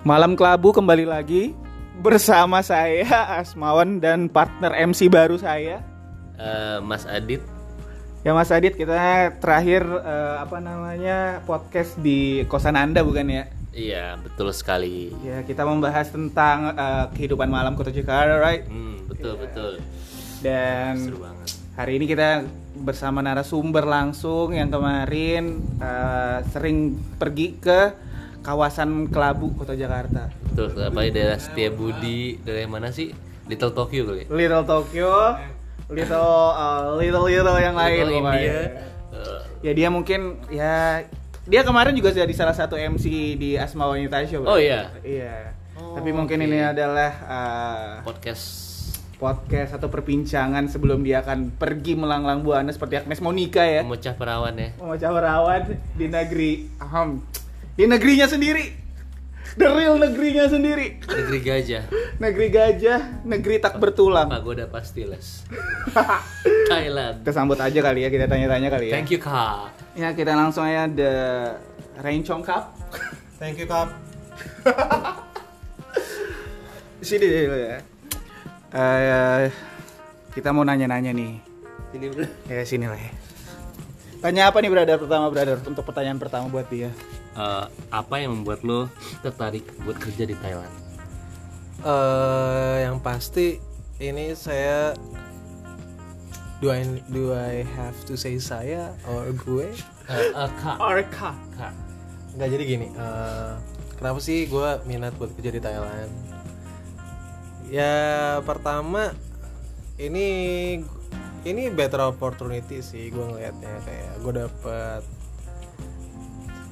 Malam Kelabu kembali lagi bersama saya Asmawan dan partner MC baru saya. Eh, Mas Adit Ya Mas Adit, kita terakhir eh, apa namanya podcast di kosan Anda bukan ya? Iya betul sekali Ya, kita membahas tentang eh, kehidupan malam Kota Jakarta, right? hmm, Betul Iya. betul Dan Seru banget hari ini kita bersama narasumber langsung yang kemarin eh, sering pergi ke kawasan Kelabu Kota Jakarta. Betul apa ya daerah Setiabudi Daerah mana sih? Little Tokyo kali ya? Little Tokyo, little uh, little little yang lain Little. India Eh, Ya dia mungkin ya dia kemarin juga jadi salah satu MC di Asma Wanita Show. Oh, iya? Iya. Oh, Tapi mungkin oke. ini adalah uh, Podcast podcast atau perbincangan sebelum dia akan pergi melanglang buana seperti Agnes Monica ya. Memecah perawan ya Memecah perawan di negeri aham, di negerinya sendiri. The real negerinya sendiri. Negeri Gajah Negeri gajah, negeri tak bertulang. Pagoda Pastiles Thailand Kita sambut aja kali ya, kita tanya-tanya kali ya. Thank you Kak Ya kita langsung aja the Rain Chong Cup. Thank you, Kap. Sini dulu ya. Eh, kita mau nanya-nanya nih. Ini bro Ya sini lah ya. Tanya apa nih brother pertama brother untuk pertanyaan pertama buat dia. Eh, Apa yang membuat lo tertarik buat kerja di Thailand? Eh, yang pasti ini saya do I do I have to say saya or gue? Eh, eh, Kak Arka. Kak Nggak jadi gini. eh, kenapa sih gue minat buat kerja di Thailand? Ya pertama ini ini better opportunity sih gue ngelihatnya kayak gue dapet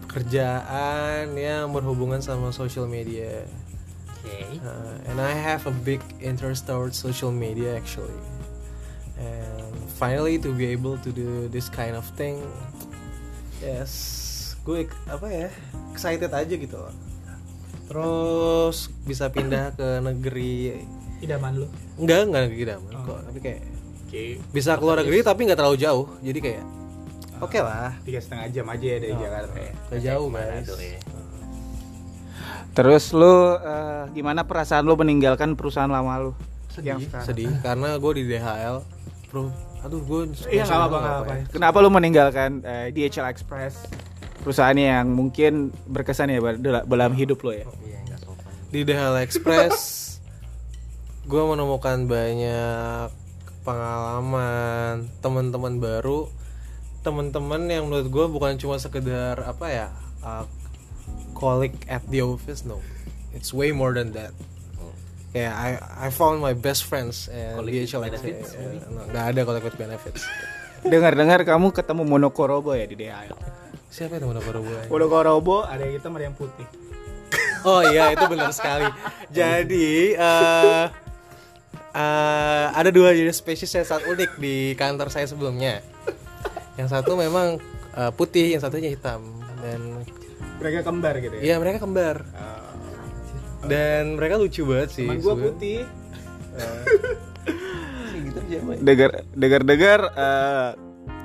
kerjaan yang berhubungan sama social media. Oke Uh, and I have a big interest towards social media actually. And finally to be able to do this kind of thing, yes, gue apa ya excited aja gitu loh. Terus bisa pindah ke negeri Idaman lu. enggak enggak negeri idaman kok, tapi kayak Oke. bisa keluar negeri tapi nggak terlalu jauh. Jadi kayak oke lah, Tiga setengah jam aja ya dari Oh. Jakarta ya. nggak jauh guys. Ya Terus lu eh, gimana perasaan lu meninggalkan perusahaan lama lu? Yang sekarang. Sedih karena gue di DHL, bro. Aduh gue Iya nggak apa-apa nggak apa. Kenapa lu meninggalkan eh, DHL Express? Perusahaan yang mungkin berkesan ya dal- dalam hidup lo ya. Iya nggak sopan di DHL Express gue menemukan banyak pengalaman teman-teman baru teman-teman yang menurut gue bukan cuma sekedar apa ya uh, colleague at the office no it's way more than that Oh. kayak I I found my best friends and DHL benefits, Eh, no, nggak ada colleague with benefits Dengar-dengar kamu ketemu Monokorobo ya di DHL. siapa itu gue Monokorobo ada yang hitam ada yang putih. Oh iya itu benar sekali. Jadi eh eh, ada dua jenis spesies yang sangat unik di kantor saya sebelumnya. Yang satu memang eh, putih, yang satunya hitam. Dan Mereka kembar gitu ya. iya mereka kembar. Dan mereka lucu banget sih. Teman gua sebenarnya. putih. gitu aja, Boy. Dengar dengar-dengar eh,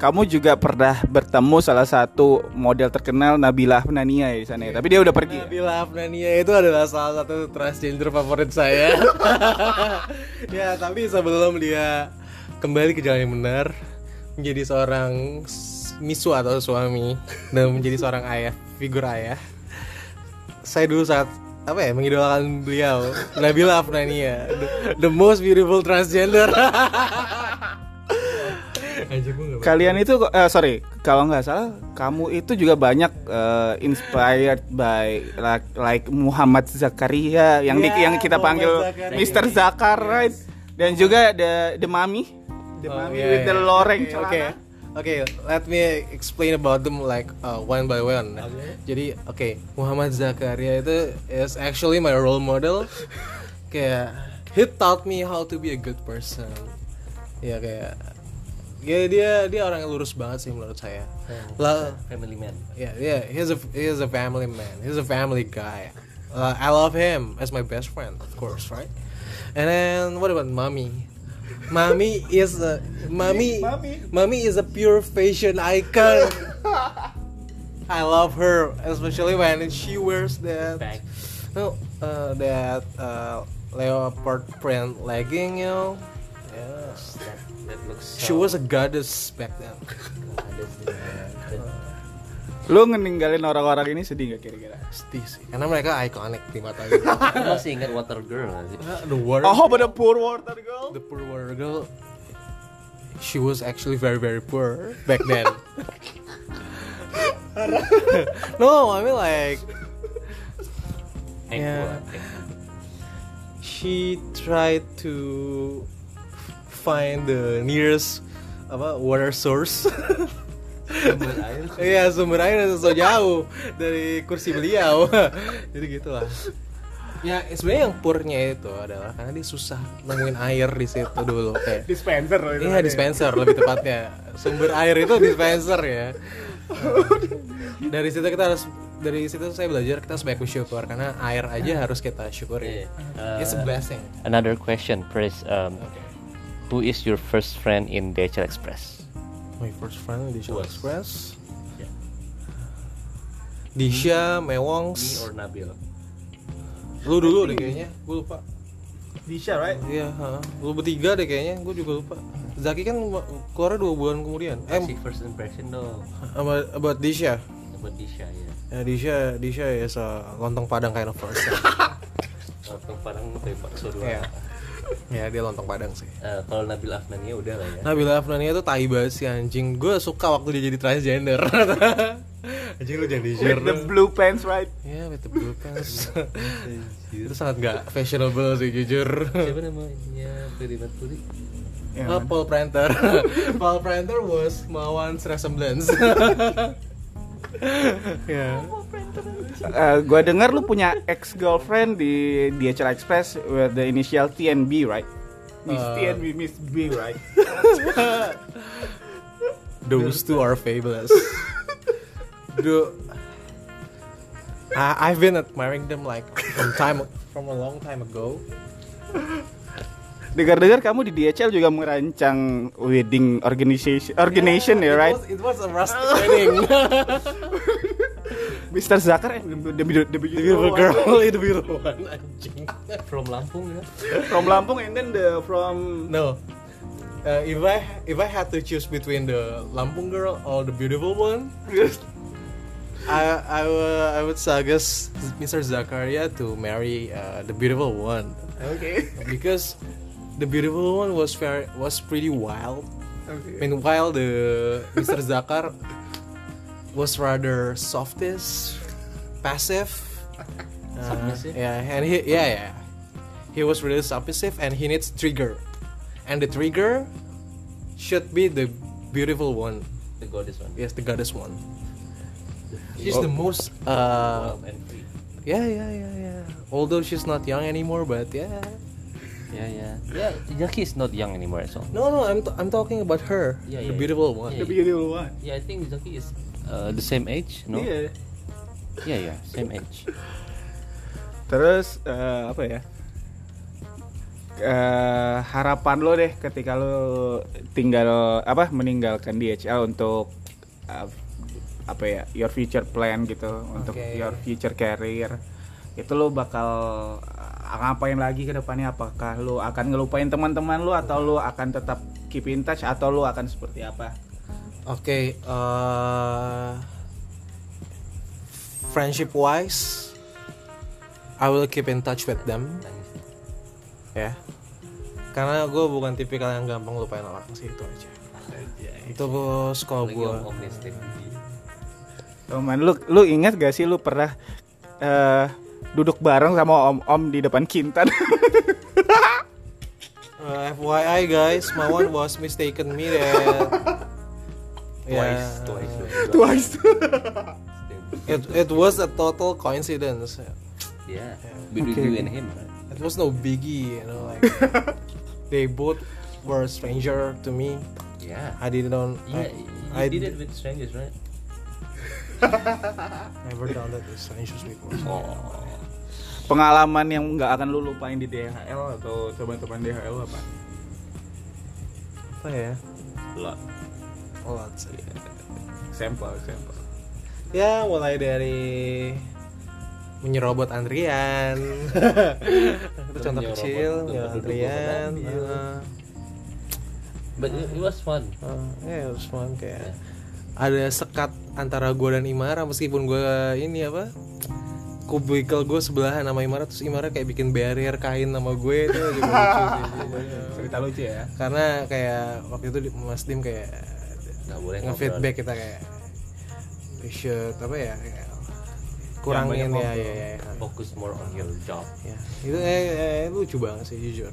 kamu juga pernah bertemu salah satu model terkenal Nabila Nania ya di sana ya. Tapi dia udah pergi. Nabila Afnania itu adalah salah satu transgender favorit saya. ya, tapi sebelum dia kembali ke jalan yang benar, menjadi seorang misu atau suami dan menjadi seorang ayah, figur ayah. Saya dulu saat apa ya mengidolakan beliau Nabila Afnania the, the most beautiful transgender Kalian itu eh, sorry, kalau nggak salah kamu itu juga banyak eh, inspired by like, like Muhammad Zakaria yang di- Ya, yang kita Muhammad panggil Zakaria. Mr. Zakar right? Dan juga the the Mami, the Oh, Mami iya, with the iya. loreng Oke, celana. Oke, oke. Let me explain about them like uh, one by one. Jadi, oke, Muhammad Zakaria itu is actually my role model. kayak he taught me how to be a good person. Ya kayak ya dia dia orang yang lurus banget sih menurut saya. Lah, Family man yeah, yeah, he's a he's a family man. He's a family guy. Uh, I love him as my best friend, of course, right? And then what about mommy? Mommy is a mommy. Mommy. Mommy is a pure fashion icon. I love her, especially when she wears that Bag. No, uh, that uh, leopard print legging, you know. Yeah. That, that looks so She was a goddess back then. goddess, yeah. Lu ngeninggalin orang-orang ini sedih gak kira-kira? Pasti sih, karena mereka iconic di mata gue. Masih ingat Water Girl gak sih? the water, Oh, pada poor water girl. the poor water girl. She was actually very very poor back then. no, I mean like Yeah. She tried to find the nearest apa water source. Sumber air. Iya sumber air so jauh dari kursi beliau. Jadi gitulah. Ya sebenarnya yang purnya itu adalah karena dia susah nemuin air di situ dulu kayak. Dispenser loh itu. Iya dispenser lebih tepatnya. Sumber air itu dispenser ya. Dari situ kita harus dari situ saya belajar kita harus banyak bersyukur karena air aja harus kita syukuri. Iya. It's a blessing. Another question, Chris. Um, who is your first friend in DHL Express? My first friend di Shell Was. Express. Yeah. Disha, Me Mewongs. or Nabil? Lu dulu deh kayaknya, gue lupa. Disha, right? Iya, ha. lu bertiga deh kayaknya, gue juga lupa. Zaki kan keluar dua bulan kemudian. Eh, Kasih first impression dong about, about Disha. Buat Disha ya Ya, Disha, Disha is a lontong padang kind of person. Lontong Padang tapi bakso dua Iya. ya, dia lontong padang sih. Eh, Kalau Nabil Afnania udah lah ya Nabila Afnania tuh tai banget sih anjing. Gue suka waktu dia jadi transgender. anjing lu jadi With the blue pants, right? Ya, with the blue pants. Itu sangat gak fashionable sih jujur. Siapa namanya? Ferry Mercury Ya, Oh, Paul Pranter. Paul Pranter was Mawan's resemblance. ya. Eh, gua dengar lu punya ex girlfriend di DHL Express with the initial T and B, right? Miss T Uh, and B, Miss B, right? Those two are fabulous. Dude, I, I've been admiring them like from time from a long time ago. Dengar-dengar kamu di DHL juga merancang wedding organization, organization ya, right? It was, it was a rustic wedding. Mr. Zakar, eh, the, the, the, the the beautiful girl, the beautiful one, anjing. From Lampung ya from Lampung and then the from No. Uh, if I if I had to choose between the Lampung girl or the beautiful one, I I would I would suggest Mr. Zakaria to marry uh, the beautiful one Okay. because the beautiful one was very was pretty wild. Okay. Meanwhile, the Mr. Zakar was rather softish, passive. Uh, yeah, and he yeah yeah, he was really submissive and he needs trigger, and the trigger should be the beautiful one. The goddess one Yes, the goddess one. She's Oh. the most uh Wild and free yeah yeah yeah yeah. Although she's not young anymore, but yeah. Yeah, yeah. Yeah, Jackie is not young anymore, so. No no, I'm t- I'm talking about her, Yeah, the yeah, beautiful one. yeah. The beautiful one. Yeah I think Zaki is Uh, the same age, no? Iya. Yeah, yeah, same age. Terus eh, apa ya? Eh, harapan lo deh ketika lo tinggal apa meninggalkan DHL untuk eh, apa ya your future plan gitu untuk Oke. your future career itu lo bakal eh, ngapain lagi ke depannya apakah lo akan ngelupain teman-teman lo atau lo akan tetap keep in touch atau lo akan seperti apa Oke, eh, friendship wise, I will keep in touch with them, ya. Karena gue bukan tipikal yang gampang lupain orang sih itu aja. Itu bos kalau gue. Steve teman lu lu ingat gak sih lu pernah eh, duduk bareng sama om-om di depan Kintan Uh, FYI guys, Mawan was mistaken me that. Twice, Yeah. twice, twice It it was a total coincidence. Yeah, between Okay. you and him, right? It was no biggie, you know. Like they both were stranger to me. Yeah. I didn't. Yeah, I, you I did it with strangers, right? never done that with strangers before. Oh. pengalaman yang nggak akan lu lupain di DHL atau teman-teman DHL apa Apa ya? lot Sih. sampel sampel. Ya mulai dari menyerobot antrian. Itu contoh kecil ya antrian Ambil. uh, but it, it was fun. Uh, ya harus fun kayak ada sekat antara gue dan Imara meskipun gue ini apa kubikel gue sebelahan sama Imara terus Imara kayak bikin barrier kain sama gue itu juga lucu sih cerita lucu ya. Karena kayak waktu itu di- Mas Dim kayak nggak boleh nge-feedback kita kayak we should apa ya kurangin ya, ya, ya, ya. focus more on your job. Ya, itu eh, eh, lucu banget sih jujur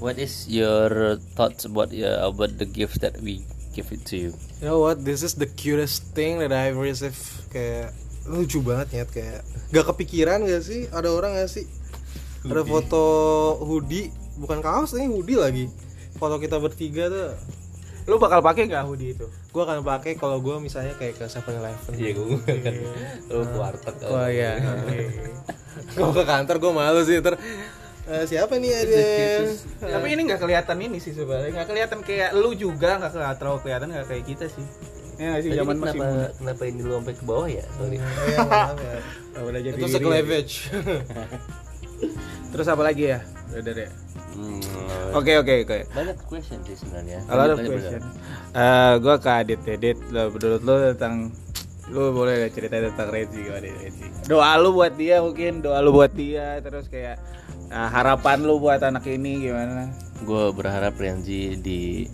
what is your thoughts about uh, about the gift that we give it to you? You know what? This is the cutest thing that I've received. Kayak lucu banget ya kayak gak kepikiran gak sih? Ada orang gak sih? Ada foto hoodie bukan kaos ini hoodie lagi. Foto kita bertiga tuh lu bakal pakai nggak hoodie itu? Gue akan pakai kalau gue misalnya kayak ke 7-Eleven iya gue kan lu ke warteg oh iya. Kalau ke kantor gue malu sih ter eh, siapa nih ada tapi ini nggak kelihatan ini sih sebenarnya. Nggak kelihatan kayak lu juga nggak kelihatan terlalu kelihatan nggak kayak kita sih. Ya nggak sih Tadi zaman masih kenapa muda. kenapa ini lu sampai ke bawah ya? Sorry. Iya, maaf ya. Oh, udah jadi itu diri. sekelevage terus apa lagi ya udah deh Hmm, oke oke oke banyak question sih sebenarnya A lot of question. Eh, gua ke Adit ya, Dit. Lo menurut lo tentang lu boleh gak cerita tentang Rezi gimana Rezi? Doa lu buat dia mungkin, doa lu buat dia, terus kayak eh, harapan lu buat anak ini gimana? gue berharap Renzi di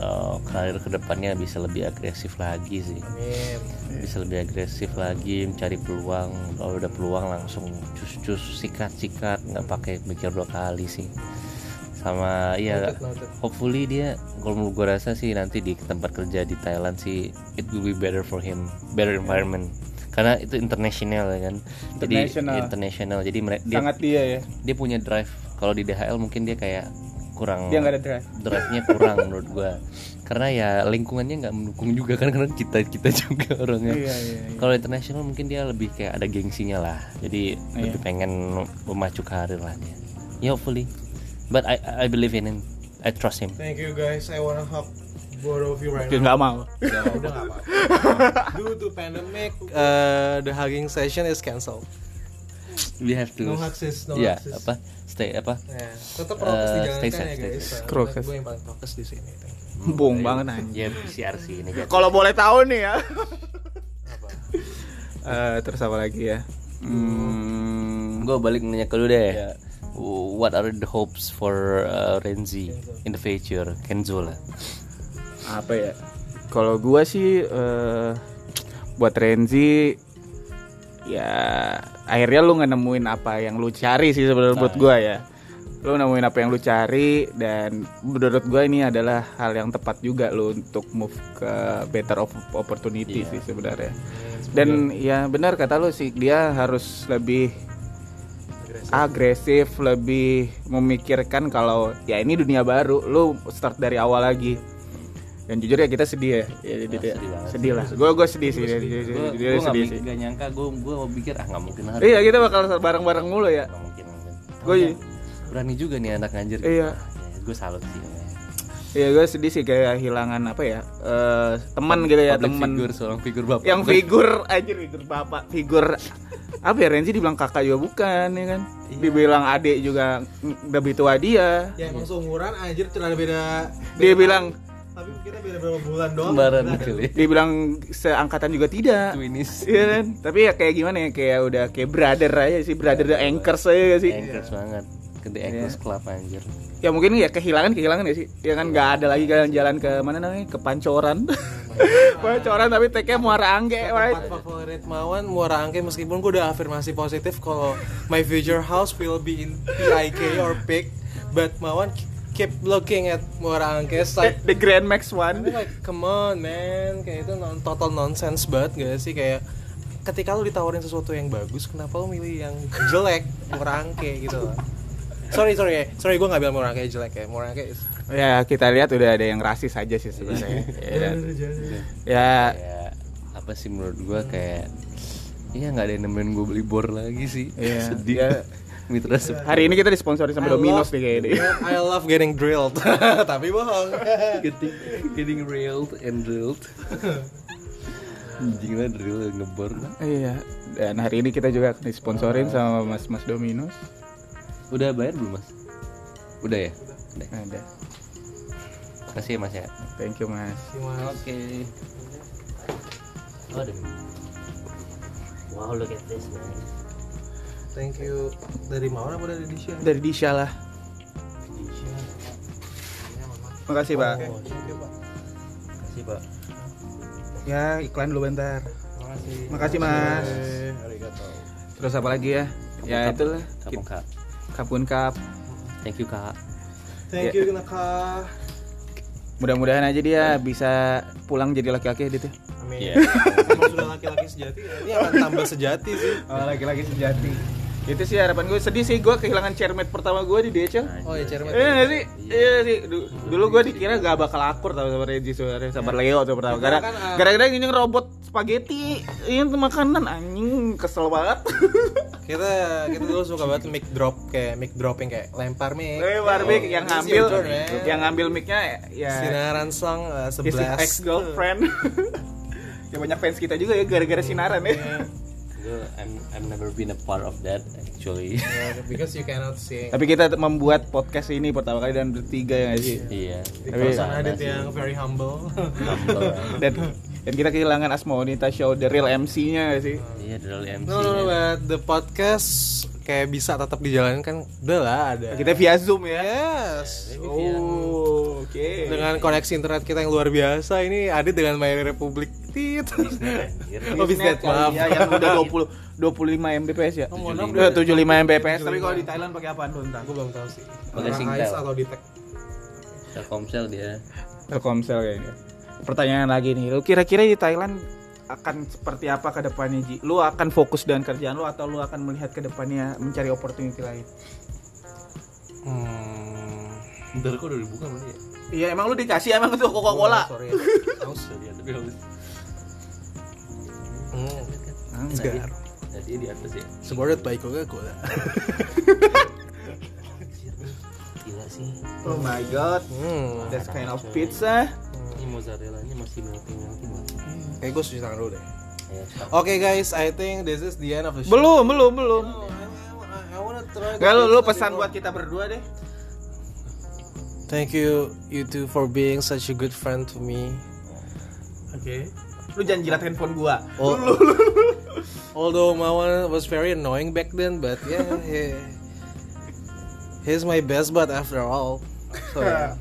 uh, karir ke depannya bisa lebih agresif lagi sih Amin. bisa lebih agresif lagi mencari peluang kalau udah peluang langsung cus cus sikat sikat nggak pakai mikir dua kali sih sama ya noted. hopefully dia kalau menurut gue rasa sih nanti di tempat kerja di Thailand sih it will be better for him better environment karena itu international ya kan jadi International. international jadi mereka dia, dia ya. dia punya drive kalau di DHL mungkin dia kayak kurang Dia nggak ada drive. drive-nya kurang menurut gua karena ya lingkungannya nggak mendukung juga kan karena kita kita juga orangnya Iya, iya, iya. kalau internasional mungkin dia lebih kayak ada gengsinya lah jadi Iya. lebih pengen memacu karir lah dia ya hopefully but I I believe in him I trust him Thank you guys. I wanna hug both of you right Dia now. nggak mau. Ya, udah nggak apa-apa. Due to pandemic, uh, the hugging session is cancelled. We have to No sis, no ya hugs sis. apa stay apa Ya, tetap prokes dijalankan stay ya safe, stay guys. safe. Prokes. Gue yang paling prokes di sini. You. Bung banget anjing. ya PCR sih ini Kalau boleh tahu nih ya. Eh, terus apa lagi ya? Hmm, gue balik nanya ke lu deh what are the hopes for uh, Renzi in the future Kenzo lah apa ya kalau gua sih eh, buat Renzi ya akhirnya lu nggak nemuin apa yang lu cari sih sebenarnya buat gua ya. Lu nemuin apa yang lu cari dan menurut gua ini adalah hal yang tepat juga lu untuk move ke better of opportunity sih sebenarnya. Dan ya benar kata lu sih dia harus lebih agresif lebih memikirkan kalau ya ini dunia baru lu start dari awal lagi dan jujur ya kita sedih ya, ya, jadi dia- sedih banget. Sedih lah. Gue gue sedih sih gue sedih. sih. gak nyangka gue gue mau pikir ah nggak mungkin hari iya kita bakal bareng bareng mulu ya. Nggak mungkin gue berani juga nih anak anjir. Iya. gue salut sih. Iya gue sedih sih kayak hilangan apa ya eh, teman gitu ya teman. figure seorang figur bapak. Yang figur anjir figur bapak figur. Apa ya Renzi dibilang kakak juga bukan ya kan? Dibilang adik juga udah lebih tua dia Ya emang seumuran anjir cuma beda. dia bilang Tapi kita beda berapa bulan doang. kembaran kali dia bilang seangkatan juga tidak Twinis Iya kan? Tapi ya kayak gimana ya? Kayak udah kayak brother aja sih, brother the anchors aja gak sih? Anchors banget ke The Anchors Club anjir Ya mungkin ya kehilangan kehilangan ya sih. Ya kan nggak ada lagi jalan-jalan ke mana namanya? Ke Pancoran. Pancoran tapi teknya Muara Angke? Tempat favorit Mawan Muara Angke meskipun gue udah afirmasi positif kalau my future house will be in PIK or PIK but Mawan keep looking at Muara Angke side The Grand Max One. Like come on man. Kayak itu non total nonsense banget gak sih? Kayak ketika lu ditawarin sesuatu yang bagus kenapa lu milih yang jelek Morangke gitu loh. Sorry sorry ya sorry gue nggak bilang Morangke jelek ya. Morangke is Ya kita lihat udah ada yang rasis aja sih sebenarnya. ya, ya kayak apa sih menurut gue kayak Iya nggak ada yang nemenin gue beli bor lagi sih. Iya, sedih mitra hari ini kita disponsori sama I Domino's love- nih kayaknya. I love getting drilled tapi bohong getting getting railed and drilled Anjing lah drill ngebor lah. Iya. Dan hari ini kita juga akan disponsorin sama Mas Mas Dominus. Udah bayar belum mas? Udah ya? Udah. Ada. Makasih ya mas ya. Thank you Mas. Oke. Oh, the... Wow, look at this, man. Thank you. Dari mana apa dari Disha? Dari Disha lah. Makasih Pak. Oke, thank you, Pak. Makasih pak. Ya iklan dulu bentar. Makasih. Makasih Mas. Arigato. Terus apa lagi ya? Ya Kap- itulah. Kapung kak. Kapun Kap. Thank you kak. Thank Ya. you Naka. Mudah-mudahan aja dia bisa pulang jadi laki-laki gitu. Amin. Iya. Emang sudah laki-laki sejati. Ini akan tambah sejati sih. Oh, laki-laki sejati. Itu sih harapan gue. Sedih sih gue kehilangan chairmate pertama gue di DHL. Oh ya cermet. Iya nggak sih? Iya sih. Du- Dulu gue dikira gak bakal akur tau sama Reggie sebenarnya sama Leo tuh pertama. Kan, ah, gara-gara ini robot spaghetti. Ini tuh makanan anjing kesel banget. Kita kita dulu suka banget mic drop kayak mic dropping kayak lempar mic. Lempar mic yang ngambil man. yang ngambil mic-nya ya Sinaran song his 11 ex girlfriend. ya banyak fans kita juga ya gara-gara sinaran ya. I'm I'm never been a part of that actually. Yeah, because you cannot sing. Tapi kita membuat podcast ini pertama kali dan bertiga ya sih. iya. Di Tapi- kosan Adit yang very humble. Dan dan kita kehilangan Asmonita Show the real MC-nya nggak sih. Iya dari MC. no, no, no, but the podcast kayak bisa tetap dijalankan. Udah lah, ada. Kita via Zoom ya. Yes. Oh, oke. Dengan koneksi internet kita yang luar biasa ini Adit dengan My Republic Tit. Oh, Bisnet, maaf. Ya, yang udah 20 25 Mbps ya. Oh, mohon maaf, Udah 75 Mbps. 75. Tapi kalau di Thailand pakai apaan tuh entah. Aku belum tahu sih. Pakai Singtel. Atau di tag. Telkomsel dia. Telkomsel kayaknya. Pertanyaan lagi nih, lu kira-kira di Thailand akan seperti apa ke depannya Ji? Lu akan fokus dengan kerjaan lu atau lu akan melihat ke depannya mencari opportunity lain? Hmm. Bentar kok udah dibuka mana ya? Iya, emang lu dikasih emang itu Coca-Cola? Sorry. Haus. Iya tapi harus. Hmm. Enggak. Tadi di atas ya. Supported by Coca-Cola. Gila sih. Oh my god. Hmm. That's kind of pizza. Ini mozzarellanya masih melting melting banget. Kayak gue cuci tangan dulu deh. Oke guys, I think this is the end of the show. Belum, belum, belum. Enggak lu, lu pesan buat kita berdua deh. Thank you you two for being such a good friend to me. Oke. Lu jangan jilat handphone gua. Oh, although Mawan was very annoying back then, but yeah, he, he's my best bud after all. So yeah,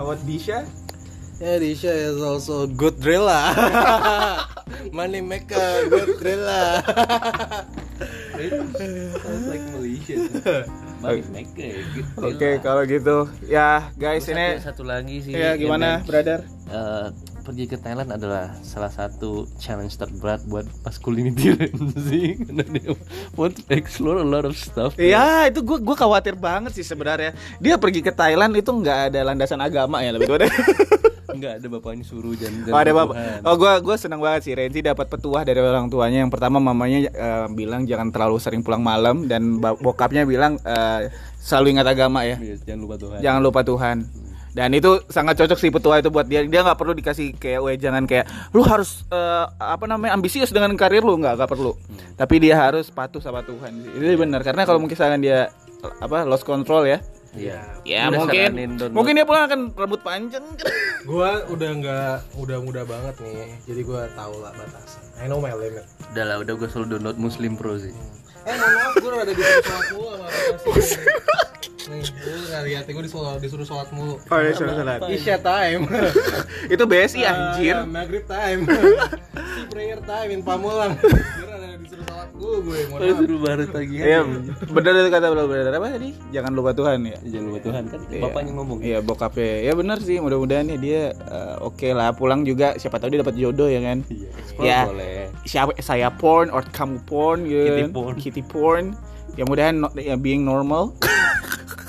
Awat Disha? yeah Disha is also a good driller. Money maker, good driller. Oke, kalau gitu ya guys Satu, ini satu lagi sih. ya gimana, yang- brother? Eh, pergi ke Thailand adalah salah satu challenge terberat buat masculinity Renzi karena dia want to explore a lot of stuff. Iya, itu gua gua khawatir banget sih sebenarnya. Dia pergi ke Thailand itu nggak ada landasan agama ya lebih tepatnya. Enggak ada bapaknya suruh jangan Oh, ada bapak. Oh, gua gua senang banget sih Renzi dapat petuah dari orang tuanya. Yang pertama mamanya eh, bilang jangan terlalu sering pulang malam dan bokapnya bilang eh, selalu ingat agama ya. jangan lupa Tuhan. Jangan lupa Tuhan. Dan itu sangat cocok sih petua itu buat dia. Dia nggak perlu dikasih kayak wejangan kayak lu harus eh, apa namanya ambisius dengan karir lu nggak nggak perlu. Tapi dia harus patuh sama Tuhan. Itu benar karena kalau misalkan dia apa lost control ya. Iya. Ya Udah mungkin mungkin dia pulang akan rambut panjang. gua udah nggak udah muda banget nih, jadi gua tahu lah batasan. I know my limit. Udah lah, udah gue selalu download Muslim Pro sih. Eh mohon maaf, gue udah disuruh sholat mulu sama Nih, gue gak lihat, gue disuruh, disuruh sholat mulu Oh, disuruh sholat. Isya time itu BSI anjir. Ah, Maghrib time Si prayer time, in Pamulang ada disuruh sholat gue, gue mohon maaf Suruh barat lagi. Iya, benar itu kata bro benar apa tadi? Jangan lupa Tuhan ya. Jangan lupa Tuhan kan Iya. bapaknya ngomong. Iya, bokapnya. Ya benar sih, mudah-mudahan nih dia eh, oke lah pulang juga siapa tahu dia dapat jodoh ya kan. Iya, Ya. boleh. Siapa saya porn or kamu porn gitu. Kitty kan. porn. Kitty porn. Ya mudahan no- ya, being normal.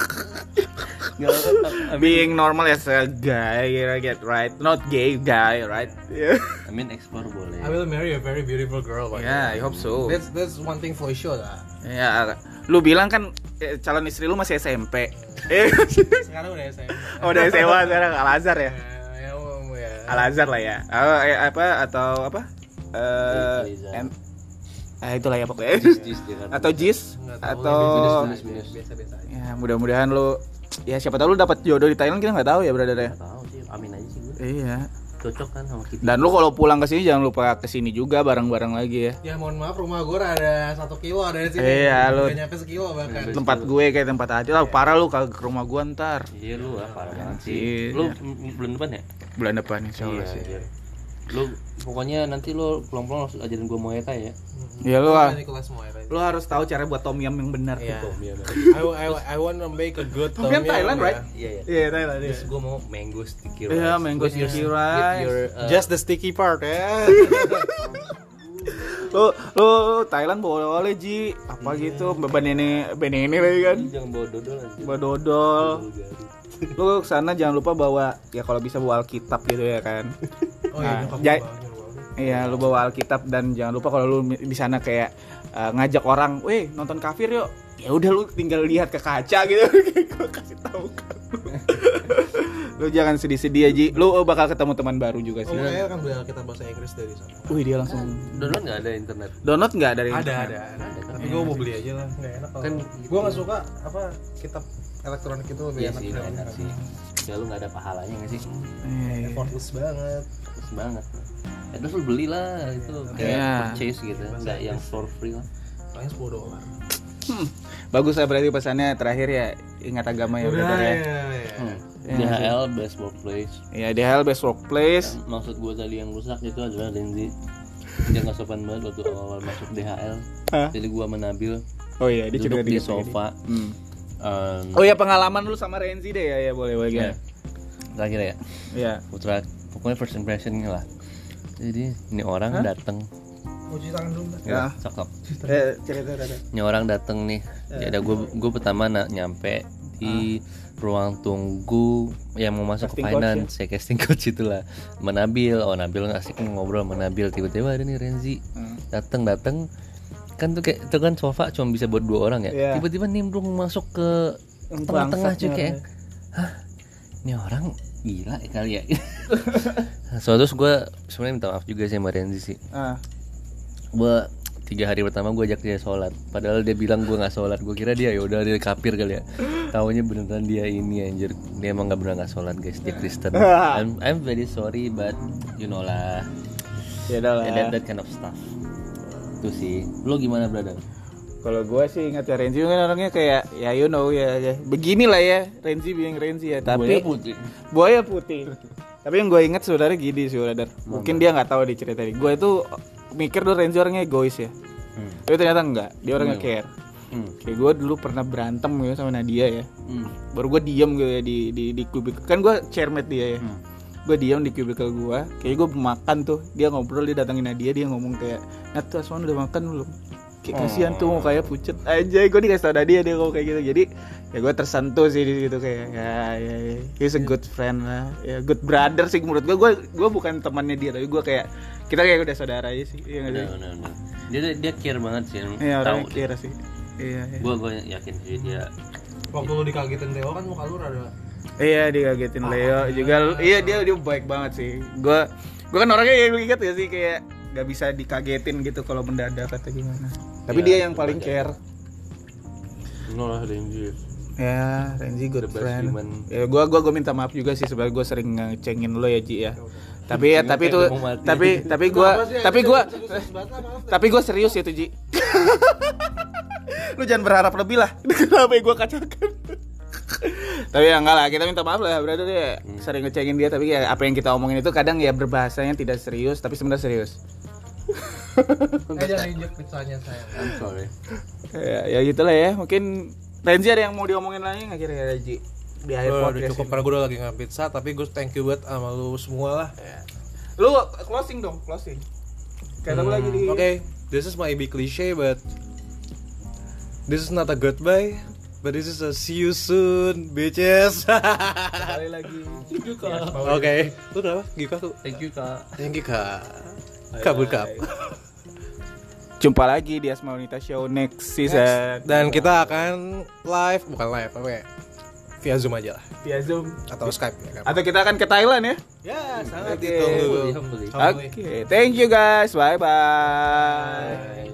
being normal as a guy, you get right. Not gay guy, right? Yeah. I mean explore boleh. I will marry a very beautiful girl by Yeah, I hope so. That's, that's one thing for sure lah Ya, lu bilang kan eh, calon istri lu masih SMP. Eh, Sekarang udah SMA oh, udah SMA sekarang Al Azhar ya. Ya, ya, um, ya. Al Azhar lah ya. Oh, eh, apa atau apa? eh en- eh itulah ya pokoknya Jis kan. atau Jis atau biasa-biasa ya mudah-mudahan lu ya siapa tahu lu dapat jodoh di Thailand kita nggak tahu ya brother ya Nggak tahu sih amin aja sih gue iya cocok kan sama kita dan lu kalau pulang ke sini jangan lupa ke sini juga bareng-bareng lagi ya Ya mohon maaf rumah gue ada satu kilo ada di sini. Iya, lu- Nggak nyampe sekilo bahkan. Iya. tempat gue kayak tempat aja lah parah lu kagak ke rumah gua ntar iya lu ah parah banget Iya. sih lu m- bulan depan ya bulan depan insya Allah Iya, sih iya. Lu pokoknya nanti lu pulang-pulang langsung ajarin gue Muay Thai ya. Ya lu ah, lu harus tahu cara buat tom yum yang benar. Iya. Tom yum. I, I, I want to make a good Tom yum Thailand, right? iya iya. Iya Thailand terus gue mau mango sticky rice. Iya, mango With your- sticky rice. your, uh, Just the sticky part ya. lu lu Thailand boleh ji. Apa gitu? Beban ini ben ini lagi kan? Jangan bawa dodol aja bawa dodol lu ke sana jangan lupa bawa ya kalau bisa bawa alkitab gitu ya kan Oh iya, Ah, gua. Iya, lu bawa Alkitab dan jangan lupa kalau lu di sana kayak uh, ngajak orang, "Weh, nonton kafir yuk." Ya udah lu tinggal lihat ke kaca gitu. Gua kasih tahu kan. lu jangan sedih-sedih aja. Lu oh, bakal ketemu teman baru juga Oh, sih. kayaknya kan belajar kita bahasa Inggris dari sana. Wih, dia langsung download nggak ada internet download nggak dari Ada, internet? ada, ada. Tapi gue mau beli aja lah, nggak enak kalau. Kan gue nggak suka apa kitab elektronik itu lebih iya enak. sih enak sih ya lu nggak ada pahalanya nggak sih Eh, Effortless banget. Terus banget ya terus lu beli lah itu kayak Iya. purchase gitu nggak yang for free lah Paling 10 dolar. hmm, bagus lah berarti pesannya terakhir ya ingat agama ya Udah brother ya. ya. ya. Hmm. Iya, DHL best workplace Ya, DHL best workplace. maksud gue tadi yang rusak itu adalah Renzi dia nggak sopan banget waktu awal masuk DHL Hah? jadi gua menabil Oh iya, dia duduk di sofa Hmm. Em, Oh ya pengalaman lu sama Renzi deh ya, ya boleh boleh. ya. Terakhir ya ya. putra pokoknya first impressionnya lah jadi ini orang datang Mau cuci tangan dulu. Mbak. Ya. sok sok Eh, cerita cerita. ini orang datang nih Ya. jadi gue gue pertama na- nyampe di ruang tunggu yang mau masuk ke Casting coach finance ya casting coach itulah sama Nabil oh Nabil asik ngobrol sama Nabil tiba-tiba ada nih Renzi Hmm. datang datang kan tuh kayak itu kan sofa cuma bisa buat dua orang ya? Iya. tiba-tiba nimbrung masuk ke tengah-tengah cuy kayak hah? Ini orang gila ya kali ya? So terus gue sebenarnya minta maaf juga sih sama Renzi sih. Ah. gue tiga hari pertama gue ajak dia sholat. Padahal dia bilang gue nggak sholat. Gue kira dia ya udah dia kafir kali ya. Tahunya beneran dia ini anjir. Dia emang nggak beneran nggak sholat guys. Dia Kristen. I'm I'm very sorry but you know lah. Ya lah. And that, that kind of stuff itu sih lo gimana brother Kalau gue sih ingat ya Renzi kan orangnya kayak ya you know ya, ya. beginilah ya Renzi biang Renzi ya tapi Buaya putih buaya putih. tapi yang gue ingat sebenarnya gini sih brother. Mungkin dia nggak tahu di cerita ini. Gue itu mikir dulu Renzi orangnya egois ya. hmm. Tapi ternyata enggak. Dia orangnya Gimana? care. Hmm. Kayak gue dulu pernah berantem gitu sama Nadia ya. Hmm. Baru gue diem gitu ya di di di kubik. Kan gue chairmate dia ya. Hmm. Gue diem di kubikel gue. Kayak gue makan tuh. Dia ngobrol dia datangin Nadia dia ngomong kayak, "Nat tuh Aswan udah makan belum?" Kayak kasihan tuh mau kayak pucet aja gue dikasih tau Nadia dia ngomong kayak gitu jadi ya gue tersentuh sih di situ kayak ya, ya, ya he's a good friend lah ya good brother sih menurut gue gue gue bukan temannya dia tapi gue kayak kita kayak udah saudara aja sih iya nggak Udah, sih udah, udah. dia dia care banget sih iya tahu orang kira sih iya iya. gue gue yakin sih dia Waktu lu dikagetin Theo kan muka lu rada Iya dikagetin Leo juga iya dia dia baik banget sih. Gua gua kan orangnya yang ingat ya sih kayak gak bisa dikagetin gitu kalau mendadak atau gimana. Tapi Iya, dia yang paling care. no lah Renzi Ya, Renzi good The best friend. human. Ya gua gua gua minta maaf juga sih sebenarnya gua sering ngecengin lo ya Ji ya. Tapi ya tapi itu tapi tapi sih? tapi Serius maaf. tapi gua serius itu Ji. lu jangan berharap lebih lah. Kenapa gua kacaukan? Tapi ya enggak lah kita minta maaf lah. Berarti dia sering ngecengin dia. Tapi ya apa yang kita omongin itu kadang ya berbahasanya tidak serius tapi sebenarnya serius. Eh jangan injek pizzanya saya. I'm sorry. Ya, ya gitulah ya. Mungkin Renzi ada yang mau diomongin lagi nggak kira-kira Ji di akhir Oh, udah podcast cukup karena gue udah lagi nggak pizza tapi gue thank you buat sama lu semua lah. lu closing dong closing. Kayak hmm, lagi di Oke, this is my big cliche but this is not a goodbye, but this is a see you soon, bitches. sekali lagi Oke, lu kenapa? Gika tuh. thank you kak Thank you kak. Kabur kap. jumpa lagi di Asma Wanita Show next season Dan kita akan live, bukan live, apa ya? via Zoom aja lah via Zoom atau Skype ya kan. atau kita akan ke Thailand ya Ya, sangat Oke. ditunggu. Oke, thank you guys. Bye bye.